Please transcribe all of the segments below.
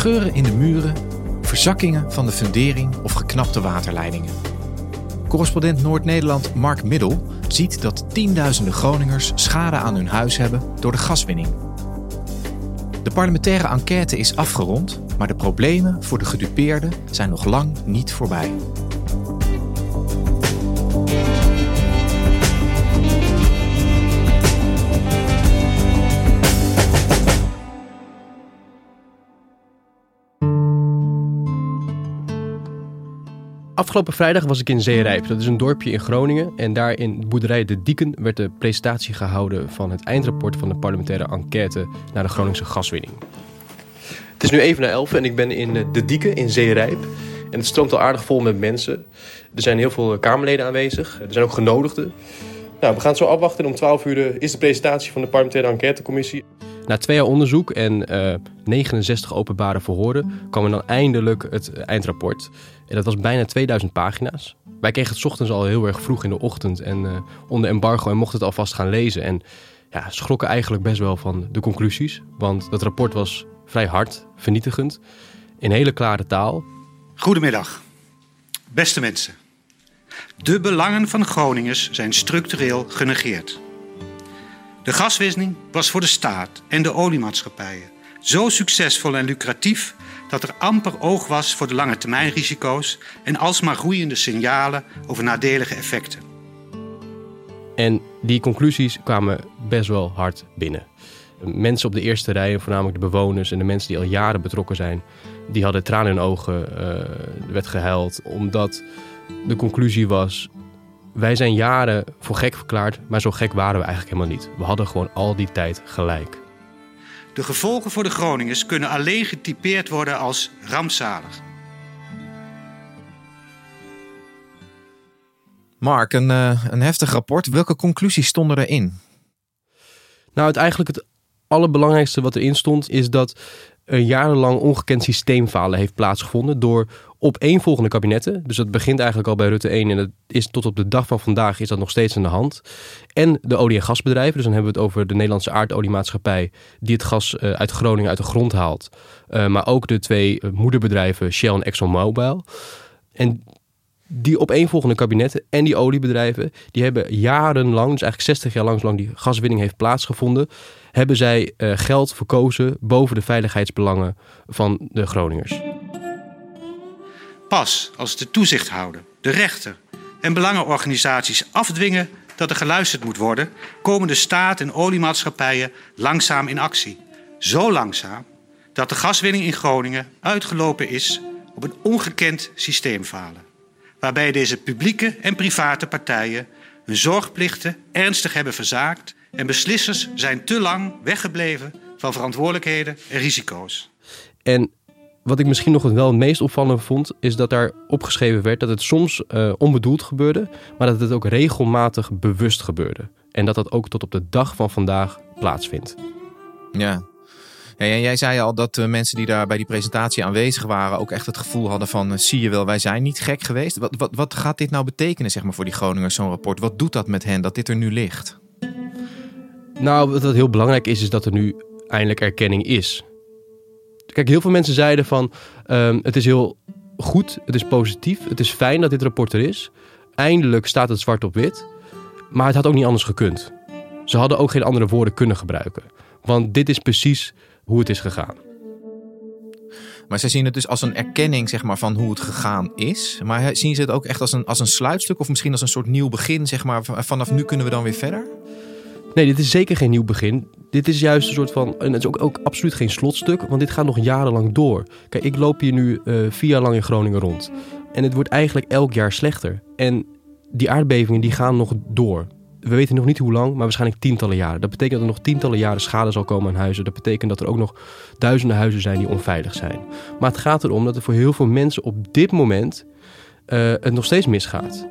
Scheuren in de muren, verzakkingen van de fundering of geknapte waterleidingen. Correspondent Noord-Nederland Mark Middel ziet dat tienduizenden Groningers schade aan hun huis hebben door de gaswinning. De parlementaire enquête is afgerond, maar de problemen voor de gedupeerden zijn nog lang niet voorbij. Afgelopen vrijdag was ik in Zeerijp. Dat is een dorpje in Groningen. En daar in de boerderij De Dieken werd de presentatie gehouden van het eindrapport van de parlementaire enquête naar de Groningse gaswinning. Het is nu even na elf en ik ben in eh, De Dieken in Zeerijp. En het stroomt al aardig vol met mensen. Er zijn heel veel Kamerleden aanwezig. Er zijn ook genodigden. Nou, we gaan het zo afwachten. Om 12 uur is de presentatie van de parlementaire enquêtecommissie. Na twee jaar onderzoek en uh, eh, 69 openbare verhoren kwam dan eindelijk het eindrapport. En dat was bijna 2000 pagina's. Wij kregen het ochtends al heel erg vroeg in de ochtend en uh, onder embargo en mochten het alvast gaan lezen. En ja, schrokken eigenlijk best wel van de conclusies. Want dat rapport was vrij hard, vernietigend, in hele klare taal. Goedemiddag, beste mensen. De belangen van Groningers zijn structureel genegeerd. De gaswinning was voor de staat en de oliemaatschappijen zo succesvol en lucratief dat er amper oog was voor de lange termijnrisico's en alsmaar groeiende signalen over nadelige effecten. En die conclusies kwamen best wel hard binnen. Mensen op de eerste rij, voornamelijk de bewoners en de mensen die al jaren betrokken zijn, die hadden tranen in ogen, uh, werd gehuild, omdat de conclusie was: wij zijn jaren voor gek verklaard, maar zo gek waren we eigenlijk helemaal niet. We hadden gewoon al die tijd gelijk. De gevolgen voor de Groningers kunnen alleen getypeerd worden als rampzalig. Mark, een, uh, een heftig rapport. Welke conclusies stonden erin? Nou, het eigenlijk het allerbelangrijkste wat erin stond is dat een jarenlang ongekend systeemfalen heeft plaatsgevonden door opeenvolgende kabinetten. Dus dat begint eigenlijk al bij Rutte 1 en dat is tot op de dag van vandaag is dat nog steeds aan de hand. En de olie- en gasbedrijven, dus dan hebben we het over de Nederlandse aardoliemaatschappij die het gas eh, uit Groningen uit de grond haalt. Uh, maar ook de twee eh, moederbedrijven Shell en ExxonMobil. En die opeenvolgende kabinetten en die oliebedrijven, die hebben jarenlang, dus eigenlijk 60 jaar lang, die gaswinning heeft plaatsgevonden, hebben zij uh, geld verkozen boven de veiligheidsbelangen van de Groningers. Pas als de toezichthouder, de rechter en belangenorganisaties afdwingen dat er geluisterd moet worden, komen de staat en oliemaatschappijen langzaam in actie. Zo langzaam dat de gaswinning in Groningen uitgelopen is op een ongekend systeemfalen waarbij deze publieke en private partijen hun zorgplichten ernstig hebben verzaakt en beslissers zijn te lang weggebleven van verantwoordelijkheden en risico's. En wat ik misschien nog wel het meest opvallend vond, is dat daar opgeschreven werd dat het soms uh, onbedoeld gebeurde, maar dat het ook regelmatig bewust gebeurde. En dat dat ook tot op de dag van vandaag plaatsvindt. Ja, ja, jij zei al dat de mensen die daar bij die presentatie aanwezig waren ook echt het gevoel hadden van zie je wel, wij zijn niet gek geweest. Wat, wat, wat gaat dit nou betekenen zeg maar, voor die Groningers, zo'n rapport? Wat doet dat met hen dat dit er nu ligt? Nou, wat heel belangrijk is, is dat er nu eindelijk erkenning is. Kijk, heel veel mensen zeiden van um, het is heel goed, het is positief, het is fijn dat dit rapport er is. eindelijk staat het zwart op wit. Maar het had ook niet anders gekund. Ze hadden ook geen andere woorden kunnen gebruiken. Want dit is precies hoe het is gegaan. Maar zij zien het dus als een erkenning zeg maar, van hoe het gegaan is. Maar zien ze het ook echt als een, als een sluitstuk of misschien als een soort nieuw begin? Zeg maar, vanaf nu kunnen we dan weer verder? Nee, dit is zeker geen nieuw begin. Dit is juist een soort van. En het is ook, ook absoluut geen slotstuk, want dit gaat nog jarenlang door. Kijk, ik loop hier nu uh, vier jaar lang in Groningen rond. En het wordt eigenlijk elk jaar slechter. En die aardbevingen die gaan nog door. We weten nog niet hoe lang, maar waarschijnlijk tientallen jaren. Dat betekent dat er nog tientallen jaren schade zal komen aan huizen. Dat betekent dat er ook nog duizenden huizen zijn die onveilig zijn. Maar het gaat erom dat er voor heel veel mensen op dit moment uh, het nog steeds misgaat.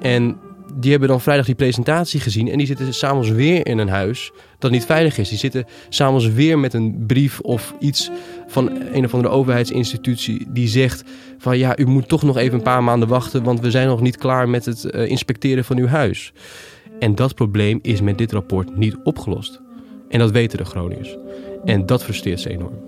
En die hebben dan vrijdag die presentatie gezien en die zitten s'avonds weer in een huis dat niet veilig is. Die zitten s'avonds weer met een brief of iets van een of andere overheidsinstitutie die zegt van ja, u moet toch nog even een paar maanden wachten, want we zijn nog niet klaar met het uh, inspecteren van uw huis. En dat probleem is met dit rapport niet opgelost. En dat weten de Groningers. En dat frustreert ze enorm.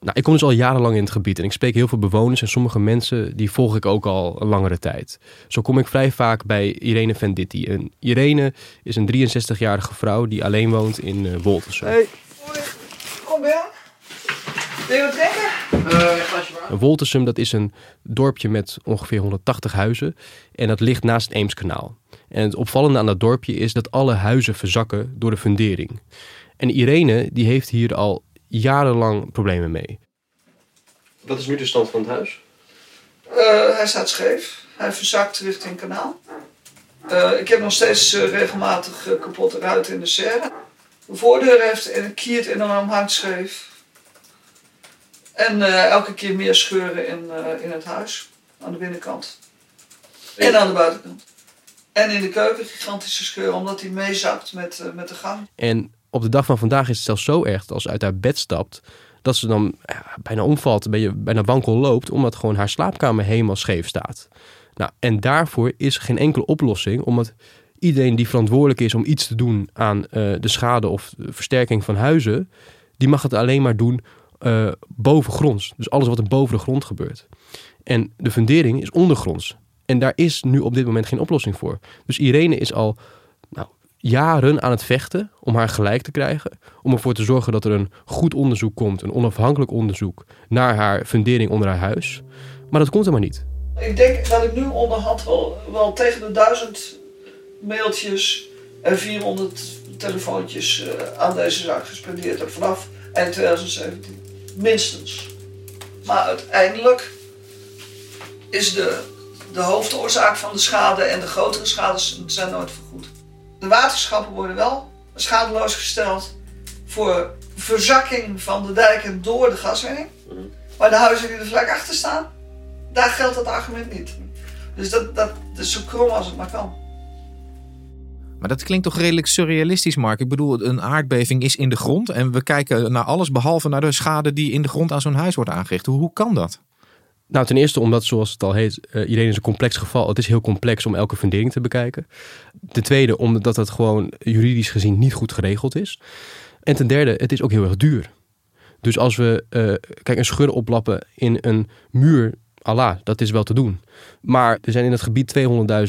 Nou, ik kom dus al jarenlang in het gebied en ik spreek heel veel bewoners en sommige mensen die volg ik ook al een langere tijd. Zo kom ik vrij vaak bij Irene Venditti. En Irene is een 63-jarige vrouw die alleen woont in uh, Woltersum. Hey, kom binnen. Wil je wat drinken? Uh, water. Woltersum dat is een dorpje met ongeveer 180 huizen en dat ligt naast het Eemskanaal. En het opvallende aan dat dorpje is dat alle huizen verzakken door de fundering. En Irene die heeft hier al jarenlang problemen mee. Wat is nu de stand van het huis? Uh, hij staat scheef. Hij verzakt richting kanaal. Uh, ik heb nog steeds uh, regelmatig kapotte ruiten in de serre. De voordeur heeft een kiert enorm hard scheef. En elke keer meer scheuren in, in het huis. Aan de binnenkant. En aan de buitenkant. En in de keuken gigantische scheuren omdat hij meezakt met, met de gang. En op de dag van vandaag is het zelfs zo erg dat als ze uit haar bed stapt, dat ze dan ja, bijna omvalt, bijna wankel loopt, omdat gewoon haar slaapkamer helemaal scheef staat. Nou, en daarvoor is geen enkele oplossing, omdat iedereen die verantwoordelijk is om iets te doen aan uh, de schade of de versterking van huizen, die mag het alleen maar doen uh, bovengronds. Dus alles wat er boven de grond gebeurt. En de fundering is ondergronds. En daar is nu op dit moment geen oplossing voor. Dus Irene is al nou, jaren aan het vechten om haar gelijk te krijgen. Om ervoor te zorgen dat er een goed onderzoek komt, een onafhankelijk onderzoek naar haar fundering onder haar huis. Maar dat komt er maar niet. Ik denk dat ik nu onderhand wel, wel tegen de duizend mailtjes en 400 telefoontjes uh, aan deze zaak gespendeerd heb vanaf eind 2017. Minstens. Maar uiteindelijk is de, de hoofdoorzaak van de schade en de grotere schades zijn nooit vergoed. De waterschappen worden wel schadeloos gesteld voor verzakking van de dijken door de gaswinning. Mhm. Maar de huizen die er vlak achter staan, daar geldt dat argument niet. Dus dat, dat is zo krom als het maar kan. Maar dat klinkt toch redelijk surrealistisch, Mark? Ik bedoel, een aardbeving is in de grond en we kijken naar alles behalve naar de schade die in de grond aan zo'n huis wordt aangericht. Hoe, hoe kan dat? Nou, ten eerste omdat, zoals het al heet, uh, iedereen is een complex geval. Het is heel complex om elke fundering te bekijken. Ten tweede omdat het gewoon juridisch gezien niet goed geregeld is. En ten derde, het is ook heel erg duur. Dus als we, uh, kijk, een scheur oplappen in een muur, Allah, dat is wel te doen. Maar er zijn in het gebied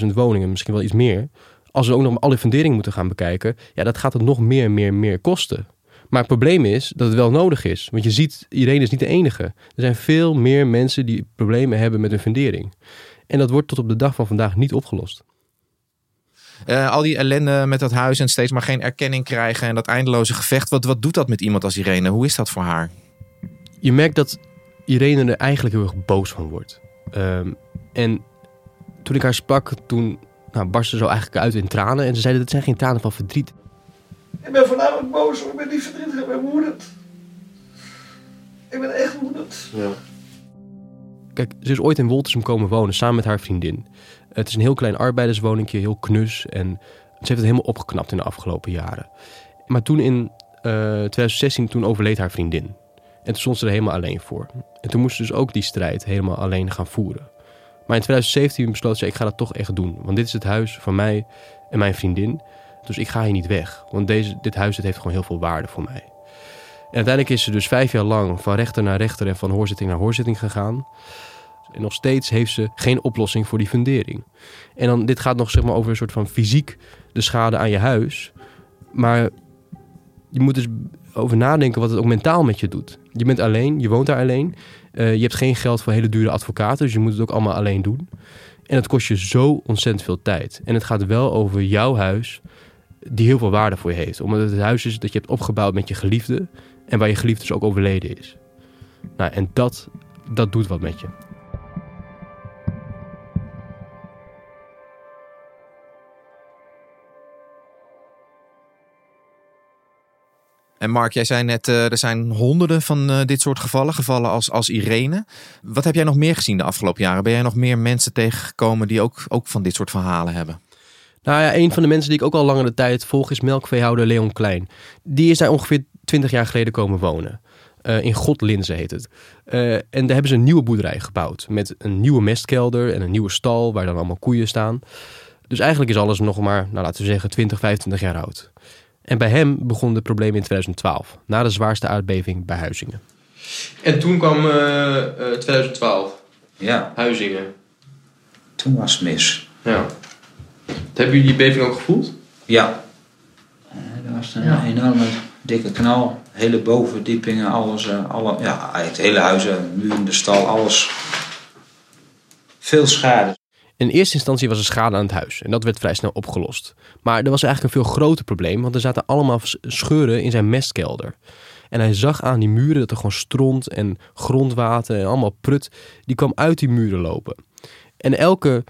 200.000 woningen, misschien wel iets meer. Als we ook nog alle funderingen moeten gaan bekijken, ja, dat gaat het nog meer, meer, meer kosten. Maar het probleem is dat het wel nodig is. Want je ziet, iedereen is niet de enige. Er zijn veel meer mensen die problemen hebben met hun fundering. En dat wordt tot op de dag van vandaag niet opgelost. Uh, al die ellende met dat huis en steeds maar geen erkenning krijgen en dat eindeloze gevecht. Wat, wat doet dat met iemand als Irene? Hoe is dat voor haar? Je merkt dat Irene er eigenlijk heel erg boos van wordt. Um, en toen ik haar sprak, toen nou, barstte ze eigenlijk uit in tranen. En ze zei dat het zijn geen tranen van verdriet. Ik ben voornamelijk boos, ik ben niet verdrietig, ik ben woedend. Ik ben echt woedend. Ja. Kijk, ze is ooit in Woltersum komen wonen samen met haar vriendin. Het is een heel klein arbeiderswoningje, heel knus. En ze heeft het helemaal opgeknapt in de afgelopen jaren. Maar toen in uh, eh, 2016, toen overleed haar vriendin. En toen stond ze er helemaal alleen voor. En toen moest ze dus ook die strijd helemaal alleen gaan voeren. Maar in 2017 besloot ze, ik ga dat toch echt doen. Want dit is het huis van mij en mijn vriendin. Dus ik ga hier niet weg. Want deze, dit huis het heeft gewoon heel veel waarde voor mij. uiteindelijk is ze dus vijf jaar lang van rechter naar rechter en van hoorzitting naar hoorzitting gegaan. En nog steeds heeft ze geen oplossing voor die fundering. En dan, dit gaat nog zeg maar over een soort van fysiek de schade aan je huis. Maar je moet dus over nadenken wat het ook mentaal met je doet. Je bent alleen, je woont daar alleen. Uh, je hebt geen geld voor hele dure advocaten, dus je moet het ook allemaal alleen doen. En het kost je zo ontzettend veel tijd. En het gaat wel over jouw huis, die heel veel waarde voor je heeft. Omdat het het huis is dat je hebt opgebouwd met je geliefde. En waar je geliefde dus ook overleden is. Nou, en dat, dat doet wat met je. En Mark, jij zei net, uh, er zijn honderden van uh, dit soort gevallen, gevallen als, als Irene. Wat heb jij nog meer gezien de afgelopen jaren? Ben jij nog meer mensen tegengekomen die ook, ook van dit soort verhalen hebben? Nou ja, een van de mensen die ik ook al langere tijd volg is melkveehouder Leon Klein. Die is daar ongeveer 20 jaar geleden komen wonen. Uh, in Godlinze heet het. En daar hebben ze een nieuwe boerderij gebouwd. Met een nieuwe mestkelder en een nieuwe stal waar dan allemaal koeien staan. Dus eigenlijk is alles nog maar, nou laten we zeggen, 20, 25 jaar oud. En bij hem begon het probleem in 2012, na de zwaarste aardbeving bij Huizingen. En toen kwam uh, 2012. Ja. Huizingen. Toen was het mis. Ja. Hebben jullie die beving ook gevoeld? Ja. dat was een ja. enorme dikke knal. Hele bovenverdiepingen, alles. Alle, ja, het hele huizen, muren, de stal, alles. Veel schade. In eerste instantie was er schade aan het huis en dat werd vrij snel opgelost. Maar er was eigenlijk een veel groter probleem, want er zaten allemaal scheuren in zijn mestkelder. En hij zag aan die muren dat er gewoon stront en grondwater en allemaal prut, die kwam uit die muren lopen. En elke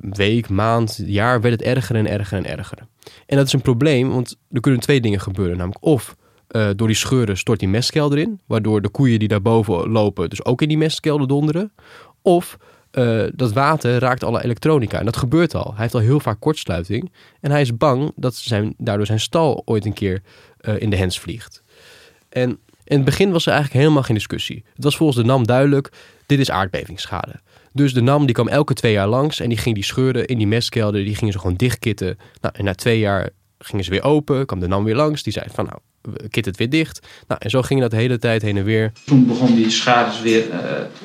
week, maand, jaar werd het erger en erger en erger. En dat is een probleem, want er kunnen twee dingen gebeuren. Namelijk of uh, door die scheuren stort die mestkelder in, waardoor de koeien die daarboven lopen dus ook in die mestkelder donderen. Of uh, dat water raakt alle elektronica. En dat gebeurt al. Hij heeft al heel vaak kortsluiting. En hij is bang dat zijn, daardoor zijn stal ooit een keer uh, in de hens vliegt. En in het begin was er eigenlijk helemaal geen discussie. Het was volgens de NAM duidelijk, dit is aardbevingsschade. Dus de NAM die kwam elke twee jaar langs en die ging die scheuren in die mestkelder, die gingen ze gewoon dichtkitten. Nou, en na twee jaar gingen ze weer open, kwam de NAM weer langs. Die zei van nou, kit het weer dicht. Nou, en zo ging dat de hele tijd heen en weer. Toen begon die schades weer uh,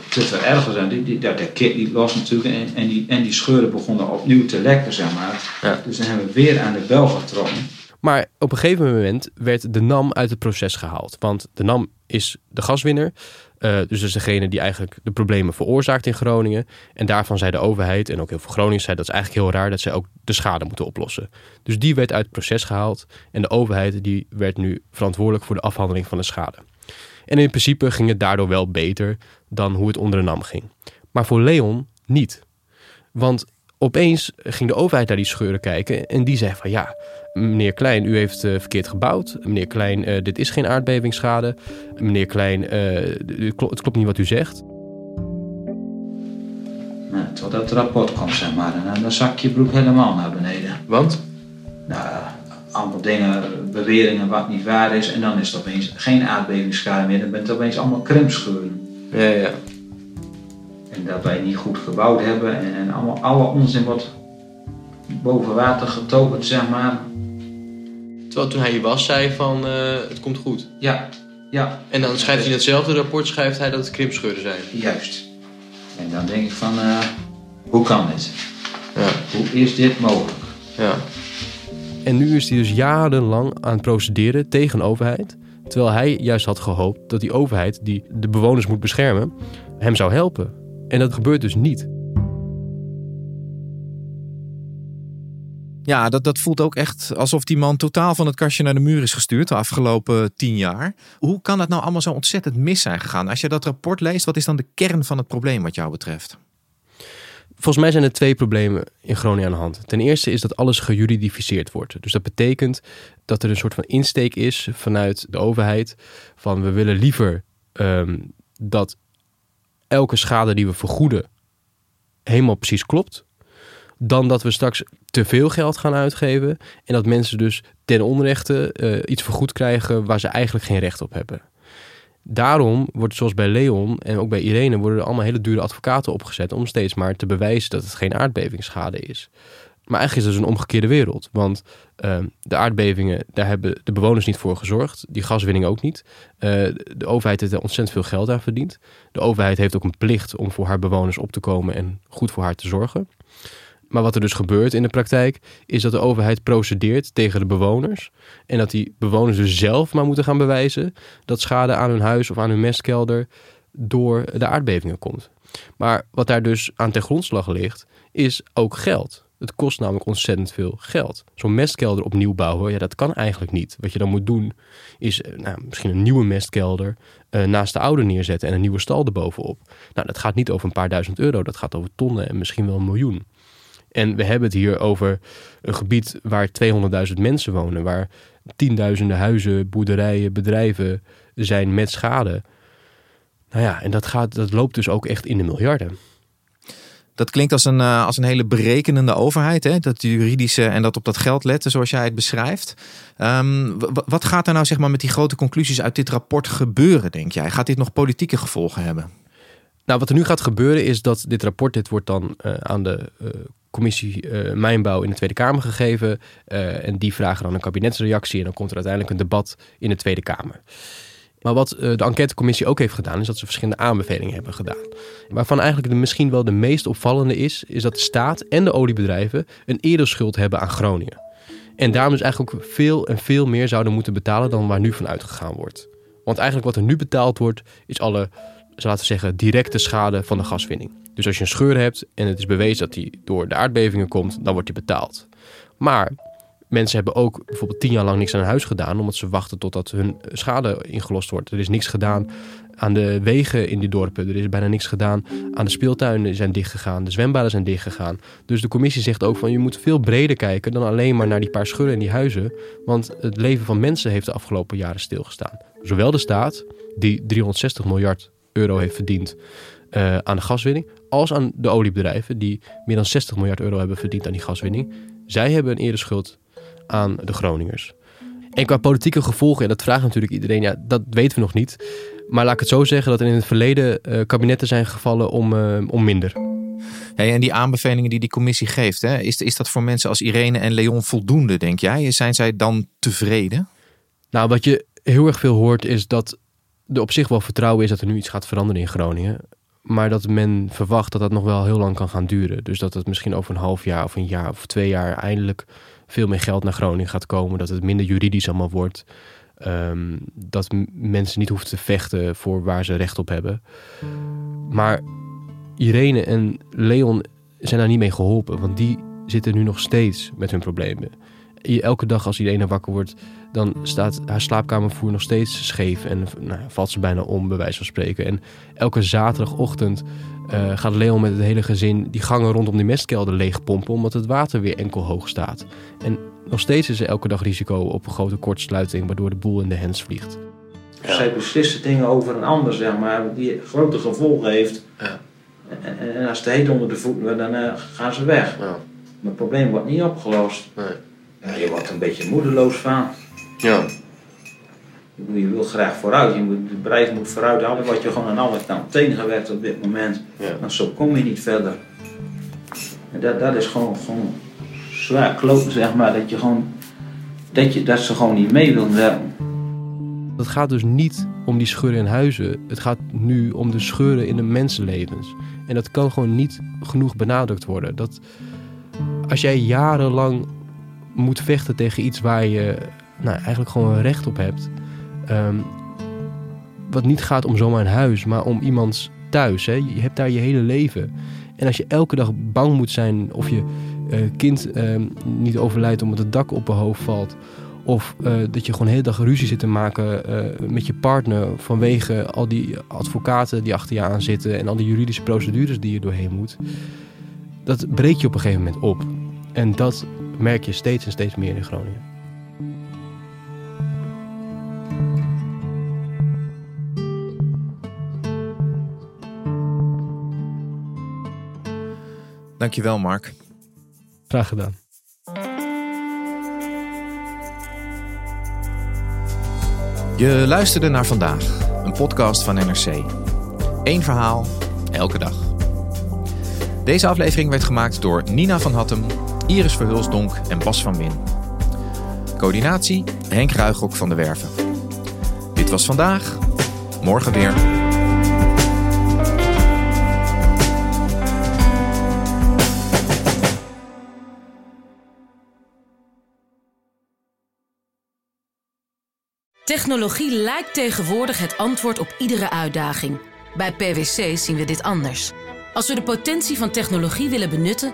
te verergeren. Die, die, dat, kit die los natuurlijk en, en, die, en die scheuren begonnen opnieuw te lekken, zeg maar. Ja. Dus dan hebben we weer aan de bel getrokken. Maar op een gegeven moment werd de NAM uit het proces gehaald. Want de NAM is de gaswinner. Uh, dus is degene die eigenlijk de problemen veroorzaakt in Groningen. En daarvan zei de overheid en ook heel veel Groningers zei dat is eigenlijk heel raar dat zij ook de schade moeten oplossen. Dus die werd uit het proces gehaald en de overheid die werd nu verantwoordelijk voor de afhandeling van de schade. En in principe ging het daardoor wel beter dan hoe het onder de NAM ging. Maar voor Leon niet. Want opeens ging de overheid naar die scheuren kijken en die zei van ja, meneer Klein, u heeft uh, verkeerd gebouwd. Meneer Klein, uh, dit is geen aardbevingsschade. Meneer Klein, uh, het klopt niet wat u zegt. Nou, totdat het rapport komt, zeg maar. En dan zak je broek helemaal naar beneden. Want? Nou, allemaal dingen, beweringen wat niet waar is. En dan is het opeens geen aardbevingsschade meer. Dan bent het opeens allemaal krimpscheuren. Ja, ja. En dat wij niet goed gebouwd hebben. En, en allemaal, alle onzin wordt boven water getoverd, zeg maar. Terwijl toen hij hier was, zei van uh, het komt goed. Ja, ja. En dan schrijft hij in hetzelfde rapport schrijft hij dat het krimpscheuren zijn. Juist. En dan denk ik van, uh, hoe kan dit? Ja. Hoe is dit mogelijk? Ja. En nu is hij dus jarenlang aan het procederen tegen een overheid. Terwijl hij juist had gehoopt dat die overheid, die de bewoners moet beschermen, hem zou helpen. En dat gebeurt dus niet. Ja, dat, dat voelt ook echt alsof die man totaal van het kastje naar de muur is gestuurd de afgelopen tien jaar. Hoe kan dat nou allemaal zo ontzettend mis zijn gegaan? Als je dat rapport leest, wat is dan de kern van het probleem wat jou betreft? Volgens mij zijn er twee problemen in Groningen aan de hand. Ten eerste is dat alles gejuridificeerd wordt. Dus dat betekent dat er een soort van insteek is vanuit de overheid. Van we willen liever um, dat elke schade die we vergoeden helemaal precies klopt dan dat we straks te veel geld gaan uitgeven en dat mensen dus ten onrechte uh, iets vergoed krijgen waar ze eigenlijk geen recht op hebben. Daarom wordt zoals bij Leon en ook bij Irene worden er allemaal hele dure advocaten opgezet om steeds maar te bewijzen dat het geen aardbevingsschade is. Maar eigenlijk is het dus een omgekeerde wereld. Want ehm, de aardbevingen, daar hebben de bewoners niet voor gezorgd. Die gaswinning ook niet. Uh, de overheid heeft er ontzettend veel geld aan verdiend. De overheid heeft ook een plicht om voor haar bewoners op te komen en goed voor haar te zorgen. Maar wat er dus gebeurt in de praktijk, is dat de overheid procedeert tegen de bewoners. En dat die bewoners dus zelf maar moeten gaan bewijzen dat schade aan hun huis of aan hun mestkelder door de aardbevingen komt. Maar wat daar dus aan ten grondslag ligt, is ook geld. Het kost namelijk ontzettend veel geld. Zo'n mestkelder opnieuw bouwen, ja, dat kan eigenlijk niet. Wat je dan moet doen, is eh, nou, misschien een nieuwe mestkelder uh, naast de oude neerzetten en een nieuwe stal erbovenop. Nou, dat gaat niet over een paar duizend euro, dat gaat over tonnen en misschien wel een miljoen. En we hebben het hier over een gebied waar 200.000 mensen wonen, waar tienduizenden huizen, boerderijen, bedrijven zijn met schade. Nou ja, en dat, gaat, dat loopt dus ook echt in de miljarden. Dat klinkt als een, eh, als een hele berekenende overheid. Hè? Dat juridische en dat op dat geld letten, zoals jij het beschrijft. Ehm, wat gaat er nou zeg maar, met die grote conclusies uit dit rapport gebeuren, denk jij? Gaat dit nog politieke gevolgen hebben? Nou, wat er nu gaat gebeuren is dat dit rapport, dit wordt dan uh, aan de uh, commissie Mijnbouw in de Tweede Kamer gegeven. en die vragen dan een kabinetsreactie en dan komt er uiteindelijk een debat in de Tweede Kamer. Maar wat eh, de enquêtecommissie ook heeft gedaan, is dat ze verschillende aanbevelingen hebben gedaan. Waarvan eigenlijk de, misschien wel de meest opvallende is, is dat de staat en de oliebedrijven een eerder schuld hebben aan Groningen. En daarom dus eigenlijk ook veel en veel meer zouden moeten betalen dan waar nu van uitgegaan wordt. Want eigenlijk wat er nu betaald wordt, is alle, laten we zeggen, directe schade van de gaswinning. Dus als je een scheur hebt en het is bewezen dat die door de aardbevingen komt, dan wordt die betaald. Maar Mensen hebben ook bijvoorbeeld tien jaar lang niks aan hun huis gedaan, omdat ze wachten totdat hun schade ingelost wordt. Er is niks gedaan aan de wegen in die dorpen. Er is bijna niks gedaan aan de speeltuinen zijn dichtgegaan. De zwembaden zijn dichtgegaan. Dus de commissie zegt ook van je moet veel breder kijken dan alleen maar naar die paar schulden in die huizen. Want het leven van mensen heeft de afgelopen jaren stilgestaan. Zowel de staat, die 360 miljard euro heeft verdiend uh, aan de gaswinning, als aan de oliebedrijven, die meer dan 60 miljard euro hebben verdiend aan die gaswinning. Zij hebben een eerder schuld aan de Groningers. En qua politieke gevolgen, en dat vraagt natuurlijk iedereen, ja, dat weten we nog niet. Maar laat ik het zo zeggen dat er in het verleden uh, kabinetten zijn gevallen om, uh, om minder. Hey, en die aanbevelingen die die commissie geeft, hè, is, is dat voor mensen als Irene en Leon voldoende, denk jij? Zijn zij dan tevreden? Nou, wat je heel erg veel hoort is dat er op zich wel vertrouwen is dat er nu iets gaat veranderen in Groningen. Maar dat men verwacht dat dat nog wel heel lang kan gaan duren. Dus dat het misschien over een half jaar of een jaar of twee jaar eindelijk veel meer geld naar Groningen gaat komen. Dat het minder juridisch allemaal wordt. Um, dat mensen niet hoeven te vechten voor waar ze recht op hebben. Maar Irene en Leon zijn daar niet mee geholpen. Want die zitten nu nog steeds met hun problemen. Elke dag als Irene wakker wordt, dan staat haar slaapkamervoer nog steeds scheef. En nou, valt ze bijna om, bij wijze van spreken. En elke zaterdagochtend uh, gaat Leon met het hele gezin die gangen rondom die mestkelder leegpompen, omdat het water weer enkel hoog staat. En nog steeds is er elke dag risico op een grote kortsluiting, waardoor de boel in de hens vliegt. Ja. Zij beslissen dingen over een ander, zeg maar, die grote gevolgen heeft. Ja. En, en, als het heet onder de voeten, dan uh, gaan ze weg. Ja. Maar het probleem wordt niet opgelost. Nee. Ja, je wordt een beetje moedeloos van. Ja. Je wil graag vooruit, je moet, het bedrijf moet vooruit halen, wat je gewoon aan alle kanten tegengewerkt op dit moment. Ja. Dan zo kom je niet verder. En dat, dat is gewoon, gewoon zwaar kloten, zeg maar, dat, je gewoon, dat, je, dat ze gewoon niet mee willen werken. Het gaat dus niet om die scheuren in huizen. Het gaat nu om de scheuren in de mensenlevens. En dat kan gewoon niet genoeg benadrukt worden. Dat als jij jarenlang moet vechten tegen iets waar je nou, eigenlijk gewoon recht op hebt, Ehm, wat niet gaat om zomaar een huis, maar om iemands thuis. Hè? Je hebt daar je hele leven. En als je elke dag bang moet zijn of je uh, kind ehm, niet overlijdt omdat het dak op je hoofd valt. Of uh, dat je gewoon de hele dag ruzie zit te maken uh, met je partner vanwege al die advocaten die achter je aan zitten en al die juridische procedures die je doorheen moet. Dat breekt je op een gegeven moment op. En dat merk je steeds en steeds meer in Groningen. Dankjewel, Mark. Graag gedaan. Je luisterde naar vandaag, een podcast van NRC. Eén verhaal, elke dag. Deze aflevering werd gemaakt door Nina van Hattem, Iris Verhulsdonk en Bas van Win. Coördinatie Henk Ruigrok van de Werven. Dit was vandaag. Morgen weer. Technologie lijkt tegenwoordig het antwoord op iedere uitdaging. Bij PwC zien we dit anders. Als we de potentie van technologie willen benutten,